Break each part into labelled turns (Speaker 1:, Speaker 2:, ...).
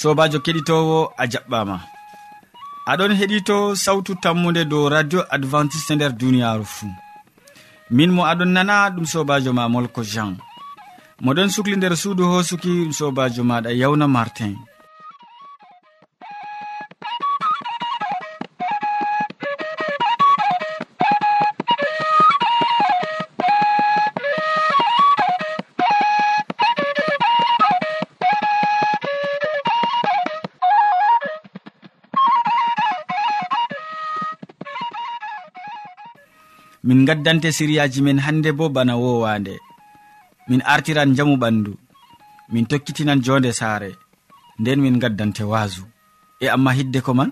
Speaker 1: sobajo keɗitowo a jaɓɓama. Aɗon heɗito sawtu tammude dow radio adventiste nder duniyaru fuu min mo aɗon nana ɗum sobajo ma molko jean. Moɗon sukli nder suudu hosuki ɗum sobajo maɗa yawna martin. min gaddante siriyaji men hande bo bana wowande. Min artiran jamu ɓandu. Min tokkitinan jonde saare. Nden min gaddante waasu e amma hidde ko man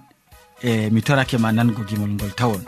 Speaker 1: e mi torake ma nango gimol ngol tawon.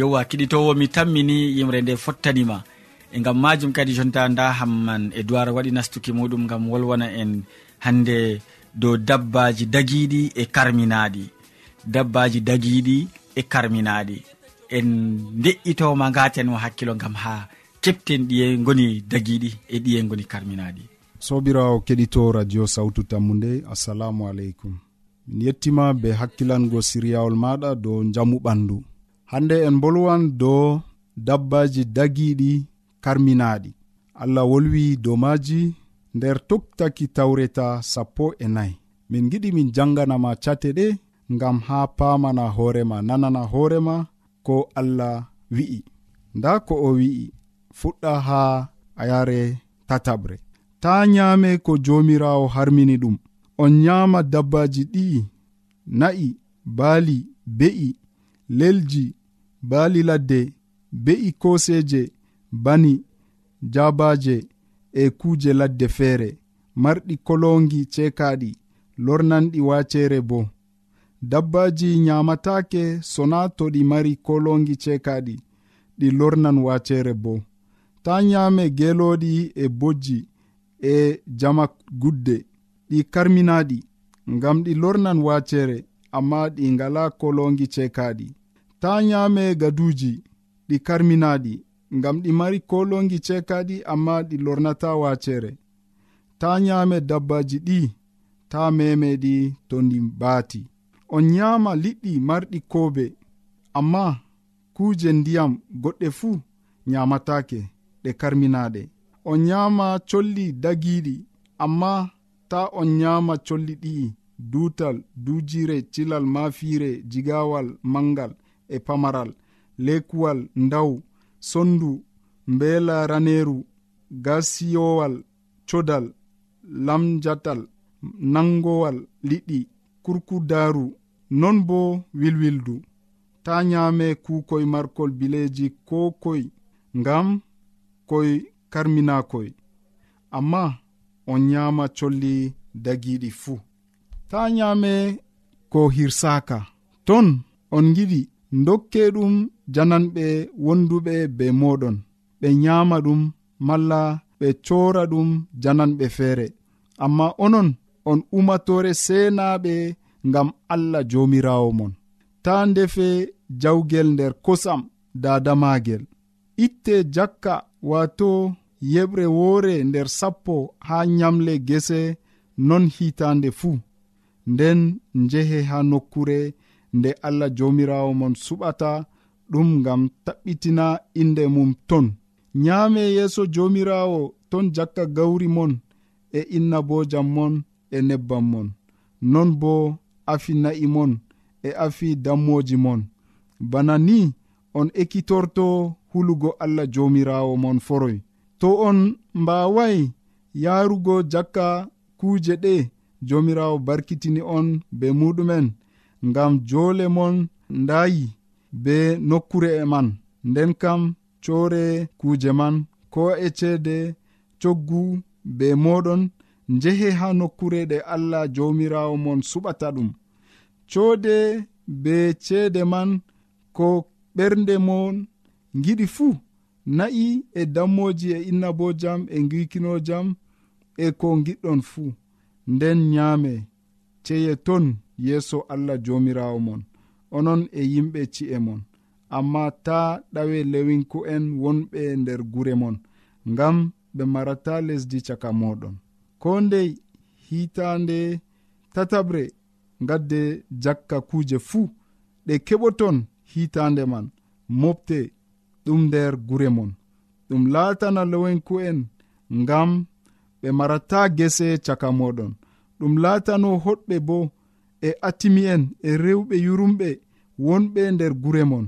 Speaker 1: yewwa kiɗitowo mi tammini yimre nde fottanima. E gam majum kadi jonta nda hamman e dowar waɗi nastuki muɗum gam wolwona en hande dow dabbaji dagiɗi e karminaɗi dabbaji dagiɗi e karminaɗi en de'itoma gaten o hakkilo gam ha kepten ɗiye goni dagiɗi e ɗiye goni karminaɗi
Speaker 2: sobirawo keɗito radio sawtu tammude assalamu aleykum. Min yettima be hakkilango siryawol maɗa dow jamu ɓandu. hande en bolwan dow dabbaji dagiɗi karminaɗi allah wolwi dow maji nder toktaki tawreta sappo e nayi. Min giɗi min janganama cate ɗe ngam ha pamana hoorema nanana hoorema ko allah wi'i. Nda ko o wi'i fuɗɗa ha ayare tataɓre. Ta nyame ko jomirawo harmini ɗum. On nyama dabbaji ɗi'i na'i baali be'i lelji baali ladde be'i koseje bani jabaje e kuje ladde feere. Marɗi kolongi ceekaɗi lornanɗi wacere bo. Dabbaji nyamatake sona to ɗi mari kolongi ceekaɗi ɗi lornan wacere bo. Ta nyame geloɗi e bojji e jama gudde ɗi karminaɗi ngam ɗi lornan wacere amma ɗi ngala kolongi ceekaɗi ta nyame gaduji ɗi karminaɗi ngam ɗi mari kolongi cekaɗi amma ɗi lornata wacere. Ta nyame dabbaji ɗi ta memeɗi to ndi baati. On nyama liɗɗi marɗi koobe amma kuje ndiyam goɗɗe fuu nyamatake ɗe karminaɗe. On nyama colli dagiɗi amma ta on nyama colli ɗi'i duutal duujire cilal maafiire jigawal mangal. e pamaral lekuwal ndaw sondu mbela raneru gasiyowal codal lamjatal nangowal liɗɗi kurkudaru non bo wilwildu. Ta nyaame kukoy markol bileji ko koy ngam koy karminakoy. Amma on nyama colli dagiɗi fuu. Ta nyame ko hirsaka ton on giɗi dokke ɗum jananɓe wonduɓe be moɗon. Ɓe nyama ɗum malla ɓe cora ɗum jananɓe feere. Amma onon on umatore senaɓe ngam allah jomirawo mon. Ta ndefe jawgel nder kosam dadamagel itte jakka wato yeɓre woore nder sappo ha nyamle gese non hitande fuu. Nden njehe ha nokkure nde allah jomirawo mon suɓata ɗum ngam taɓɓitina inde mum ton. Nyaame yeeso jomirawo ton jakka gawri mon e inna bo mon e nebbam mon. Non bo afi na'i mon e afi dammoji mon. Bana ni on ekkitorto hulugo allah jomirawo mon foroy. To on mbaaway yarugo jakka kuuje ɗe jomirawo barkitini on be muɗumen. ngam joole mon ndayi be nokkure e man. Nden kam core kuuje man ko e ceede coggu be moɗon njehe ha nokkure ɗe allah jomirawo mon suɓata ɗum. Coode be ceede man ko ɓernde mon giɗi fuu na'i e dammoji e innabo jam e gikino jam e ko giɗɗon fuu. Nden nyaame ceye ton. yeeso allah jomirawo mon onon e yimɓe ci'e mon. Amma ta ɗawe lewinku'en wonɓe nder gure mon ngam ɓe marata lesdi caka moɗon ko ndey hitande tataɓre gadde jakka kuuje fuu ɗe keɓoton hitande man mofte ɗum nder gure mon. Ɗum laatana lowenku'en ngam ɓe marata gese caka moɗon ɗum laatano hoɗɓe bo e atimi'en e rewɓe yurumɓe wonɓe nder gure mon.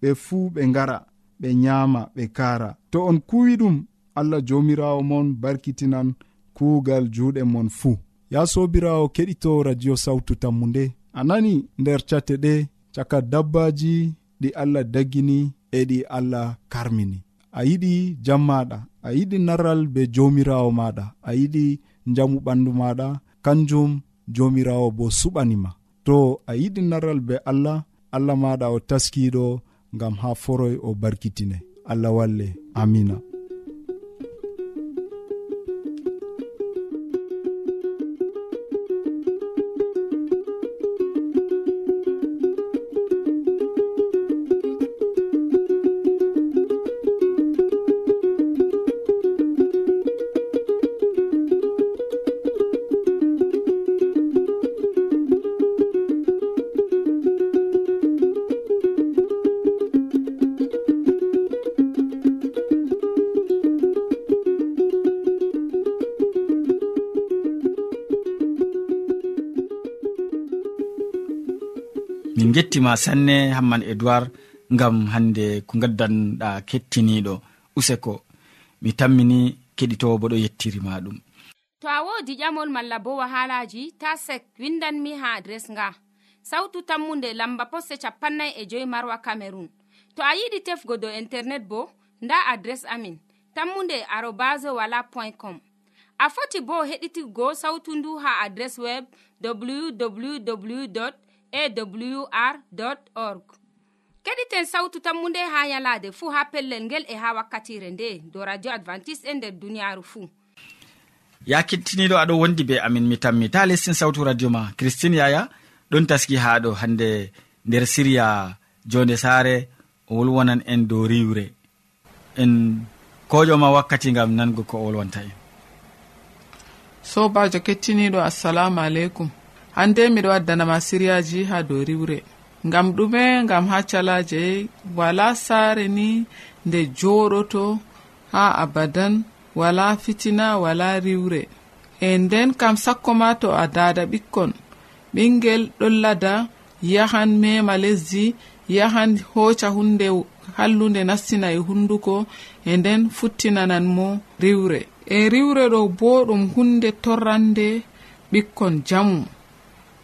Speaker 2: Ɓe fuu ɓe ngara ɓe nyaama ɓe kaara. To on kuwi ɗum allah jomirawo mon barkitinan kuugal juuɗe mon fuu. Ya sobirawo keɗito radio sawtu tammu nde. A nani nder cate ɗe caka dabbaji ɗi allah daggini e ɗi allah karmini. A yiɗi jammaɗa a yiɗi narral be jomirawo maɗa a yiɗi njamu ɓandu maɗa kanjum jomirawo bo suɓanima to a yiɗi narral be allah allah maɗa o taskiɗo ngam ha foroy o barkitine. Allah walle amina.
Speaker 1: en gettima sanne hamman edoird gam hande ko gaddanɗa kettiniɗo useko. Mi tammini keɗitowo bo ɗo yettirima ɗum.
Speaker 3: To a wodi ƴamol malla bo wahalaji ta sek windanmi ha adres nga. Sautu tammunde lamba posse capannay e joyi marwa camerun to a yiɗi tefgo dow internet bo nda adres amin tammunde arobas wala point com. A foti bo heɗitigo sautu ndu ha adres web www awr org. Keɗiten sawtu tammunde ha yalade fuu ha pellel ngel e ha wakkatire nde do radio advantice'e e nder duniyaaru fuu
Speaker 1: ya kettiniɗo aɗo wondi be amin mi tammi. Ta lestin sawtu radio ma christine yaya ɗon taski ha ɗo hande nder siriya jonde saare o wolwonan en dow riwre. En koƴoma wakkati gam nango ko o wolwanta en.
Speaker 4: Sobajo kettiniɗo assalamu aleykum. hande miɗo waddanama siriyaji ha dow riwre. Ngam ɗume ngam ha calaje wala saare ni nde joɗoto ha abadan wala fitina wala riwre. E nden kam sakko ma to a dada ɓikkon. Ɓingel ɗollada yahan mema lesdi yahan hoca hunde hallunde nastina e hunduko e nden futtinanan mo riwre. E riwre ɗo bo ɗum hunde torrande ɓikkon jamu.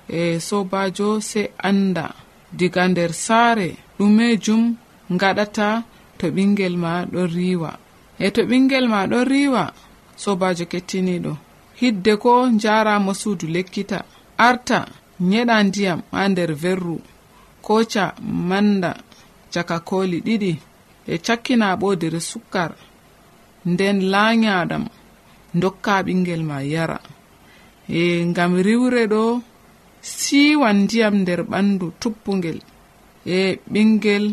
Speaker 4: e sobajo se anda. Diga nder saare ɗumejum gaɗata to ɓingel ma ɗon riwa e to ɓingel ma ɗon riwa sobajo kettiniɗo. Hidde ko jaramo suudu lekkita. Arta nyeɗa ndiyam ha nder verru. Koca manda caka koli ɗiɗi e cakkina ɓodere sukkar. Nden laanyaɗam dokka ɓingel ma yara. E ngam riwre ɗo siwan ndiyam nder ɓandu tuppugel e ɓingel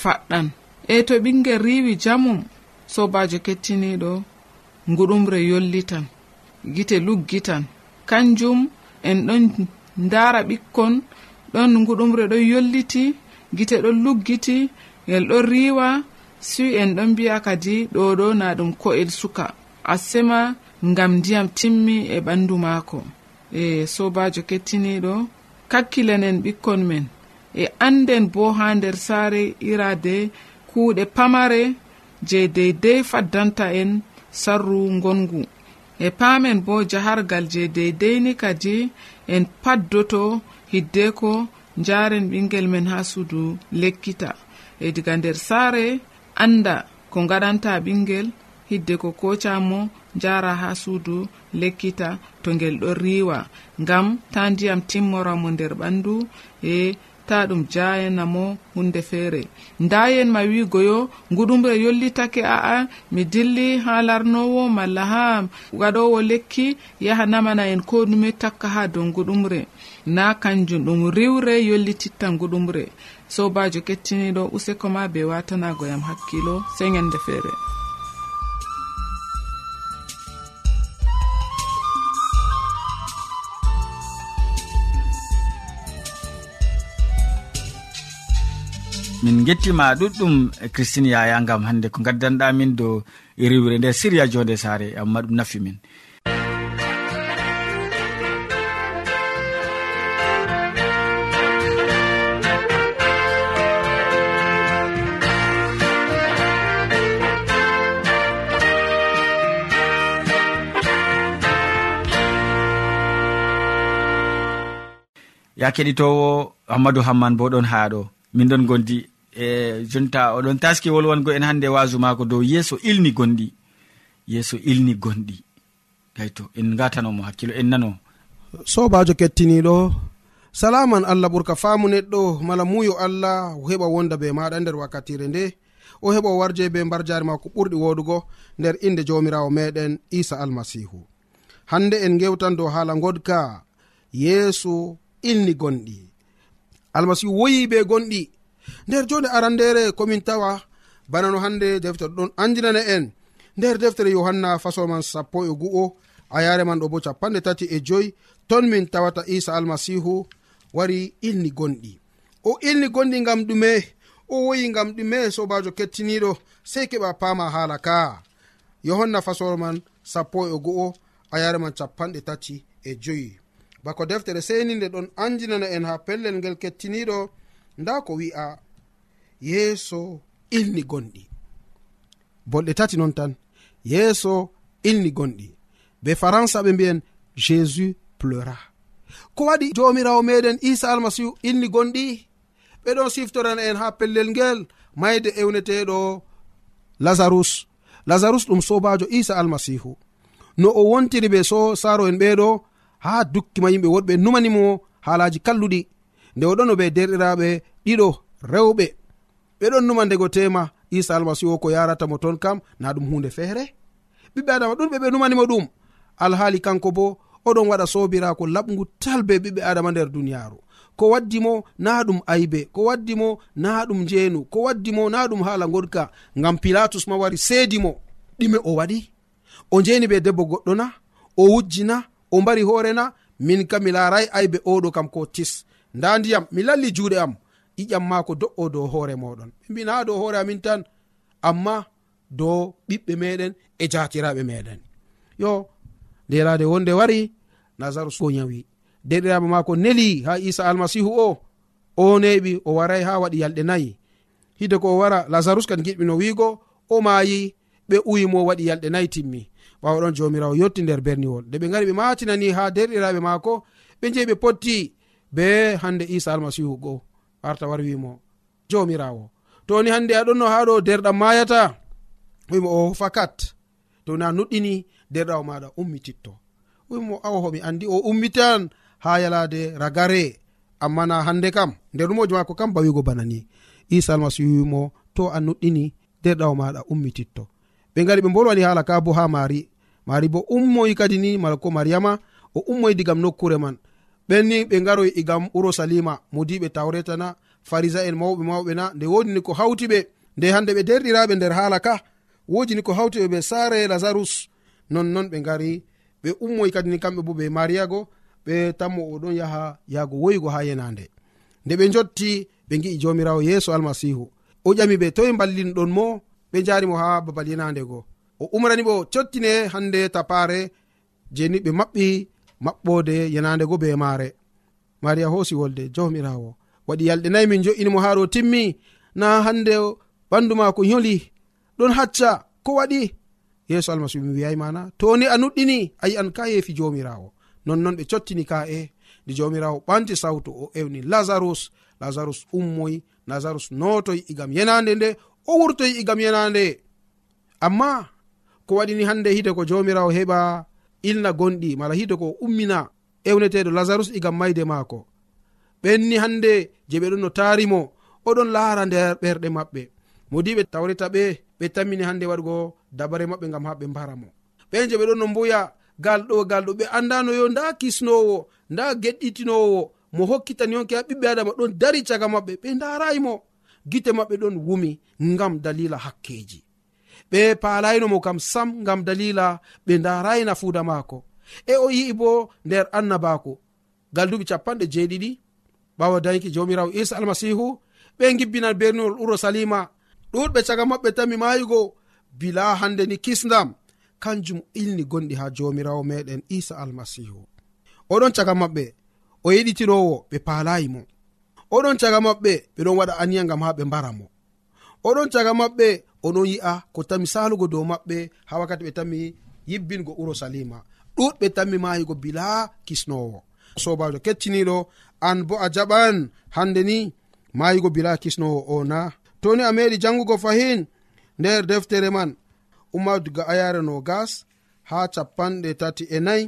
Speaker 4: faɗɗan. E to ɓingel riwi jamum sobajo kettiniɗo nguɗumre yollitan gite luggitan. Kanjum en ɗon ndara ɓikkon ɗon nguɗumre ɗon yolliti gite ɗon luggiti ngel ɗon riwa siwi en ɗon mbiya kadi ɗo ɗo na ɗum ko'el suka. Assema ngam ndiyam timmi e ɓandu maako. e sobajo kettiniɗo kakkilanen ɓikkon men. E anden bo ha nder saare irade kuuɗe pamare je deydey faddanta en sarru gongu e paamen bo jahargal je deydeyni kadi en paddoto hiddeko njaren ɓingel men ha suudu lekkita. E diga nder saare anda ko gaɗanta ɓingel hidde ko kocamo jara ha suudu lekkita to ngel ɗo riiwa. Ngam ta ndiyam timmoramo nder ɓandu e ta ɗum jayanamo hunde feere. Ndayen ma wigoyo guɗumre yollitake a'a mi dilli ha larnowo malla ha waɗowo lekki yaha namana en ko ɗume takka ha dow guɗumre na kanjum ɗum riwre yollititta guɗumre sobajo kettiniɗo useko ma be watanagoyam hakkilo sey ñande feere.
Speaker 1: min gettima ɗuɗɗum christine yaya gam hande ko gaddanɗamin dow riwre nde siriya jonde sare amma ɗum nafi min. Ya keɗitowo hammadou hamman bo ɗon haɗo min ɗon gondi. e jonta oɗon taski wolwango en hande wasu mako dow yeeso ilni gonɗi yeeso ilni gonɗi gayto en gatanomo hakkilo en nano.
Speaker 5: Sobajo kettiniɗo salaman allah ɓurka faamu neɗɗo mala muyo allah o heɓa wonda be maɗa nder wakkatire nde o heɓa o warje be mbar jari ma ko ɓurɗi woɗugo nder inde jawmirawo meɗen isa almasihu. Hande en gewtan dow haala godka yeeso ilni gonɗi almasihu woyi be gonɗi nder joni arandere komin tawa bana no hande deftere ɗon andinana en. Nder deftere yohanna fasoman sappo e gu'o a yare man ɗo bo capanɗe tati e joyi ton min tawata isa almasihu wari ilni gonɗi. O ilni gonɗi ngam ɗume o woyi ngam ɗume sobajo kettiniɗo sei keɓa pama hala ka. Yohanna fasoman sappo e gu'o a yare man capanɗe tati e joyi. Bako deftere seni nde ɗon andinana en ha pellel ngel kettiniɗo nda ko wi'a yeeso ilni gonɗi. Bolɗe tati non tan yeeso ilni gonɗi. Be faransa ɓe mbiyen jésus pleura. Ko waɗi jomirawo meɗen isa almasihu ilni gonɗi. Ɓeɗon siftorana en ha pellel ngel mayde ewneteɗo lazarus. Lazarus ɗum sobajo isa almasihu. No o wontiri ɓe so saro en ɓeɗo ha dukkima yimɓe woɗɓe numanimo haalaji kalluɗi. nde oɗon be derɗiraɓe ɗiɗo rewɓe. Ɓeɗon numa ndego tema isa almasihu o ko yarata mo ton kam na ɗum hunde feere. Ɓiɓɓe adama ɗuɗɓe ɓe numanimo ɗum. Alhaali kanko bo oɗon waɗa sobirako laɓgu tal be ɓiɓɓe adama nder duniyaru ko waddimo na ɗum aybe. Ko waddimo na ɗum njeenu. Ko waddimo na ɗum haala goɗka ngam pilatus ma wari seedimo ɗime o waɗi. O njeni ɓe debbo goɗɗo na o wujjina o mbari hoorena min kam mi laaray aybe oɗo kam ko tis. nda ndiyam mi lalli juuɗe am. Iƴam maako do'o dow hoore moɗon ɓe mbina ha dow hoore amin tan amma dow ɓiɓɓe meɗen e jatiraɓe meɗen yo nderade wonde wari nazarus ko yawi derɗiraɓe mako neli ha isa almasihu o. O neɓi o waray ha waɗi yalɗe nayi. Hide ko o wara lazarus kan giɗɓino wiigo o maayi ɓe uyimo waɗi yalɗe nayi timmi. Ɓawa ɗon jomirawo yetti nder berniwol. Nde ɓe gari ɓe matinani ha derɗiraɓe maako ɓe jehi ɓe potti be hande isa almasihu goo arta war wimo jomirawo. Toni hande aɗonno ha ɗo derɗam mayata? Wimo o fakat. Toni a nuɗɗini derɗawo maɗa ummititto wimo awoho mi andi o ummitan ha yalade ragare. Amma na hande kam nder ɗumojo mako kam bawigo banani isa almasihu wimo to a nuɗɗini derɗawo maɗa ummititto ɓe gari ɓe bolwani hala ka bo ha mari. Mari bo ummoyi kadi ni mala ko mariyama o ummoyi digam nokkure man. ɓenni ɓe garoy igam e urusalima modiɓe tawreta na farisa en mawɓe mawɓe na nde wodini ko hawti ɓe nde hande ɓe derɗiraɓe nder haala ka wodini ko hawti ɓe ɓe sare lazarus. Nonnon ɓe gari ɓe ummoy kadini kamɓe bo ɓe mariyago ɓe tammo oɗon yaha yahgo woygo ha yenande. Nde ɓe jotti ɓe gi'i jomirawo yeeso almasihu. O ƴami ɓe toye ballinɗon mo ɓe jarimo ha babal yenande go. O umrani ɓo cottine hande tapare jeni ɓe maɓɓi maɓɓode yanande go be maare. Mariya hoosi wolde jawmirawo. Waɗi yalɗe nayi min jo'inimo haa ɗo timmi na hande ɓandu maako yoli ɗon hacca ko waɗi? Yeeso almasihu mi wiyayi mana toni a nuɗɗini a yi'an ka yeefi jomirawo nonnon ɓe cottini ka'e nde jomirawo ɓanti sawtu o ewni lazarus. Lazarus ummoy lazarus notoy igam yenande nde o wurtoy igam yenande. Amma ko waɗini hande hide ko jomirawo heɓa ilna gonɗi mala hito ko ummina ewneteɗo lazarus igam mayde maako. Ɓenni hande je ɓeɗon no taarimo oɗon laara nder ɓerɗe maɓɓe. Modiɓe tawreta ɓe ɓe tammini hande waɗgo dabare maɓɓe gam ha ɓe mbara mo. Ɓen je ɓe ɗon no mboya gal ɗo gal ɗo ɓe andano yo nda kisnowo nda geɗɗitinowo mo hokkitani yonke ha ɓiɓɓe adama ɗon dari caga maɓɓe ɓe ndarayimo gite maɓɓe ɗon wumi ngam dalila hakkeji ɓe palaynomo kam sam ngam dalila ɓe ndarayi fuuda maako. E o yi'i bo nder annabako gal duɓi capanɗe jeeɗiɗi ɓawa dañki jamirawo isa almasihu ɓe gibbinan berniwol urusalima ɗuɗɓe caga maɓɓe tami mayugo bila hande ni kisdam kanjum ilni gonɗi ha jomirawo meɗen isa almasihu oɗon caga maɓɓe o yeɗitirowo ɓe palayi mo. Oɗon caga maɓɓe ɓeɗon waɗa aniya gam ha ɓe mbara mo. Oɗon caga maɓɓe onon yi'a ko tami salugo dow maɓɓe ha wakkati ɓe tami yibbingo urusalima ɗuɗɓe tammi mayigo bila kisnowo. Sobajo kecciniɗo an bo a jaɓan hande ni mayigo bila kisnowo o na toni a meɗi jangugo fahin nder deftere man umma diga ayare no gas ha capanɗe tati e nayi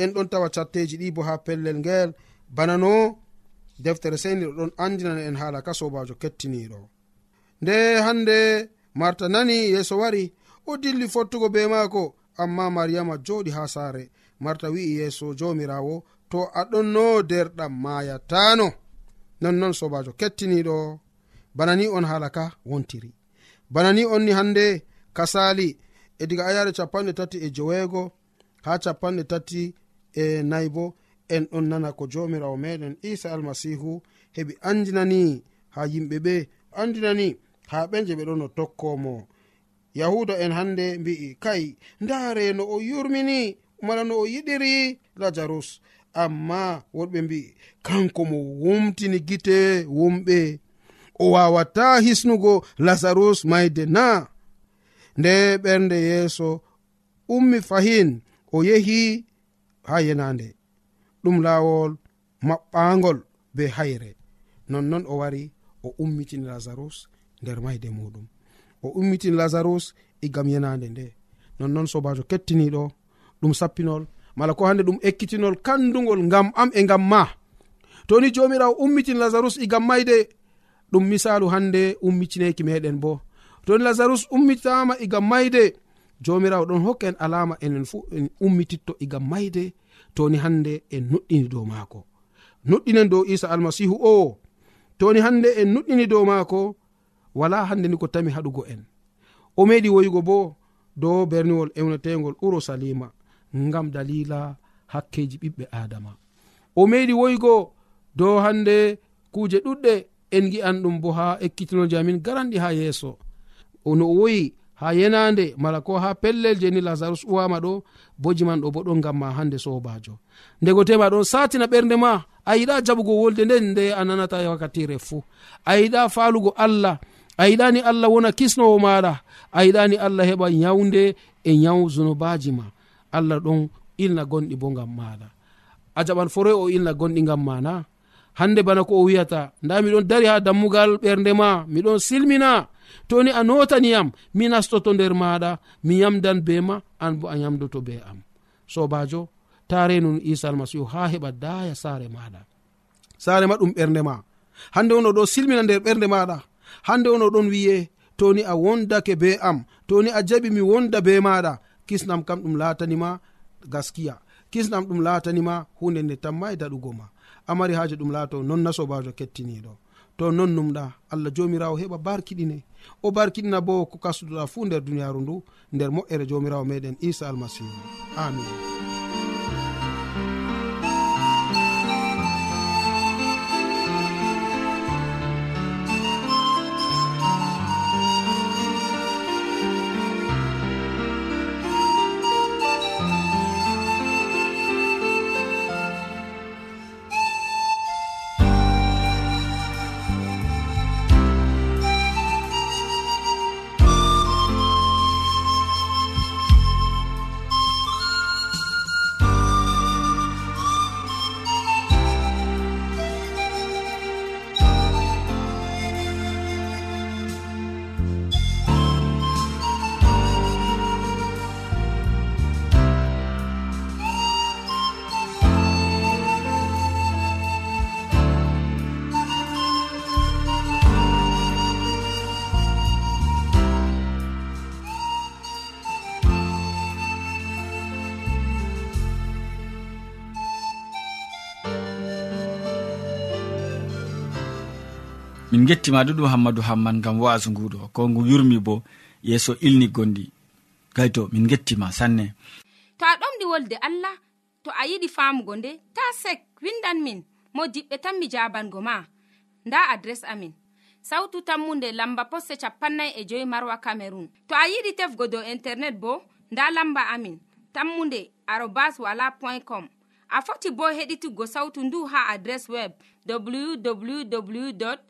Speaker 5: en ɗon tawa catteji ɗi bo ha pellel ngel. Bana no deftere seniɗo ɗon andinana en hala ka sobajo kettiniɗo. Nde hande marta nani yeeso wari o dilli fottugo be maako amma mariyama joɗi ha saare. Marta wi'i yeeso jomirawo to aɗonno derɗam mayatano nonnon sobajo kettiniɗo bana ni on hala ka wontiri. Bana ni on ni hande kasali e diga ayare capanɗe tati e joweego ha capanɗe tati e nayi bo en ɗon nana ko jomirawo meɗen isa almasihu heɓi andinani ha yimɓe ɓe andinani ha ɓe je ɓe ɗon no tokkomo. Yahuda en hande mbi'i kai ndaare no o yurmini mala no o yiɗiri? Lazarus amma wonɓe mbi'i kanko mo wumtini gite wumɓe. O wawata hisnugo lazarus mayde na nde ɓernde yeeso ummi fahin o yehi ha yenande. Ɗum laawol maɓɓagol be hayre. Nonnon o wari o ummitini lazarus nder mayde muɗum. O ummitin lazarus e igam yenande nde. Nonnoon sobajo kettiniɗo ɗum sappinol mala ko hande ɗum ekkitinol kandugol ngam am e ngam ma. Toni jomirawo ummitin lazarus e igam mayde ɗum misalu hande ummitineki meɗen bo. Toni lazarus ummitama e igam mayde jomirawo ɗon hokka en alama enen fu en ummititto igam mayde toni hande en nuɗɗini dow maako. Nuɗɗinen dow isa almasihu o toni hande en nuɗɗini dow maako wala hande ni ko tami haɗugo en. O meɗi woyugo bo dow berniwol ewnetegol urusalima ngam dalila hakkeji ɓiɓɓe adama. O meɗi woygo dow hande kuje ɗuɗɗe en gi'an ɗum bo ha ekkitinoji amin garanɗi ha yeeso. No o woyi ha yenande mala ko ha pellel jeni lazarus uwama ɗo boji man ɗo bo ɗon gam ma hande sobajo. Ndego tema ɗon satina ɓernde ma a yiɗa jaɓugo wolde nden nde a nanata e wakkatire fuu. A yiɗa falugo allah a yiɗani allah wona kisnowo maɗa. A yiɗani allah heɓa yawde e yaw zunubaji ma. Allah ɗon ilna gonɗi bo gam maɗa. A jaɓan foroy o ilna gonɗi gam mana. Hande bana ko o wiyata nda miɗon dari ha dammugal ɓernde ma miɗon silmina. Toni a notaniyam mi nastoto nder maɗa mi yamdan be ma an bo a yamdoto be am. Sobajo ta renun isa almasihu ha heɓa daya sare maɗa. Saare ma ɗum ɓernde ma. Hande on oɗo silmina nder ɓernde maɗa. hande on oɗon wiye toni a wondake be am toni a jaɓi mi wonda be maɗa. Kisnam kam ɗum latanima gaskiya. Kisnam ɗum latanima hunde nde tamma e daɗugo ma. Amari haji ɗum laato non na sobajo kettiniɗo. To non numɗa allah jomirawo heɓa barkiɗine. O barkiɗina bo ko kasduɗa fu nder duniyaru ndu nder moƴƴere jomirawo meɗen isa almasihu. Amin.
Speaker 1: min gettima ɗuɗum hammadou hamman gam wasu nguɗo. Ko ngu yurmi bo yeeso ilni gondi. Gayto min gettima sanne.
Speaker 3: To a ɗomɗi wolde allah to a yiɗi famugo nde ta sek windan min mo diɓɓe tan mi jabango ma. Nda adres amin. Sautu tammunde lamba posse capannay e joyi marwa camerun to a yiɗi tefgo dow internet bo nda lamba amin. Tammunde arobas wala point com. A foti bo heɗituggo sautu ndu ha adres web www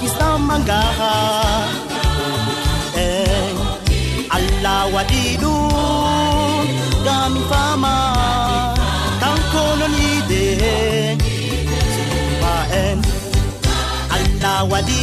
Speaker 6: kisamagaa e eh, allah waɗi ɗum gami fama. Kanko non yiide suba en allah waɗi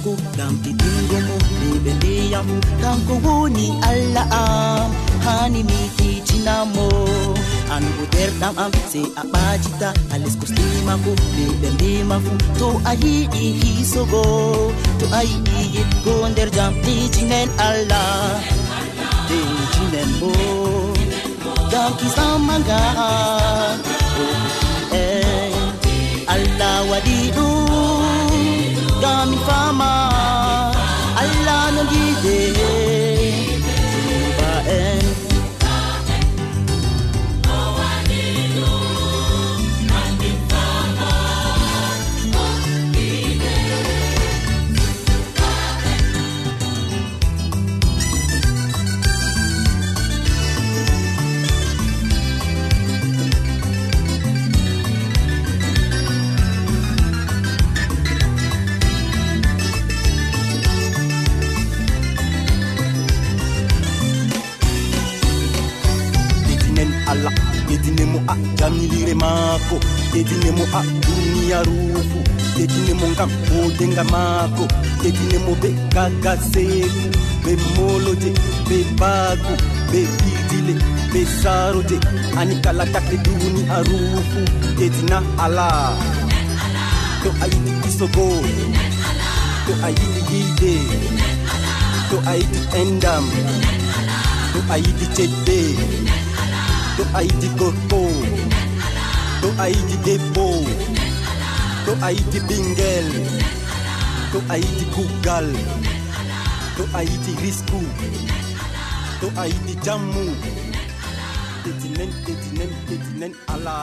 Speaker 6: mako ngam ɗiɗingo mo ɗuɓe ndeyam kanko woni allah am hani mi kiitinamo an bo derɗam am sey a ɓajita ha les kosɗemako ɓe ɓe ndema fu. To a yiɗi hisogo to a yiɗi yiɗgo nder jam ɗijinen allah. Ɗijinen bo gam kisamaga eh, allah waɗi ɗum mi fama. hoore
Speaker 7: maako ɗeɗine mo a duniyaru fu mo ngam wodenga maako ɗeɗine mo ɓe gagaseeku ɓe moloje ɓe baagu ɓe biidile ɓe saaroje. Ani kala takle duniyaru fu ɗeɗina alaa to a yiɗi isogo. To a yiɗi yiide to a yiɗi endam. To a yiɗi cedde. To a yiɗi gorko. to a yiɗi debbo to a yiɗi ɓingel to a yiɗi kugal to a yiɗi risku to a yiɗi jammu. Ɗetinen ɗetinen ɗetinen ala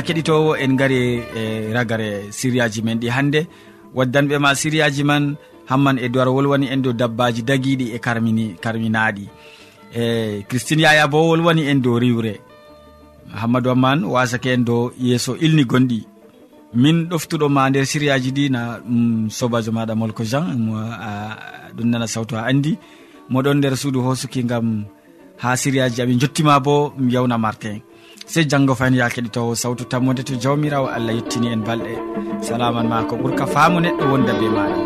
Speaker 8: ya keɗitowo en gari e ragare siriyaji men ɗi hannde waddanɓe ma siriyaji man hamman e dowar wolwani en dow dabbaji dagiɗi e karmini karminaɗi. E christine yaya bo wolwani en dow riwre. Hammadou amman wasake en dow yeeso ilni gonɗi. Min ɗoftuɗo ma nder siriyaji ɗi na um, sobajo maɗa molko jean mo uh, ɗum nana sawtu ha andi. Moɗon nder suudu hosuki gam ha siriyaji amin jottima bo yawna martin. sey janggo fayin ya keɗitowo sawtu tammode to jawmirawo allah yettini en balɗe. Salaman ma ko ɓuurka faamu neɗɗo wonda be maɗa.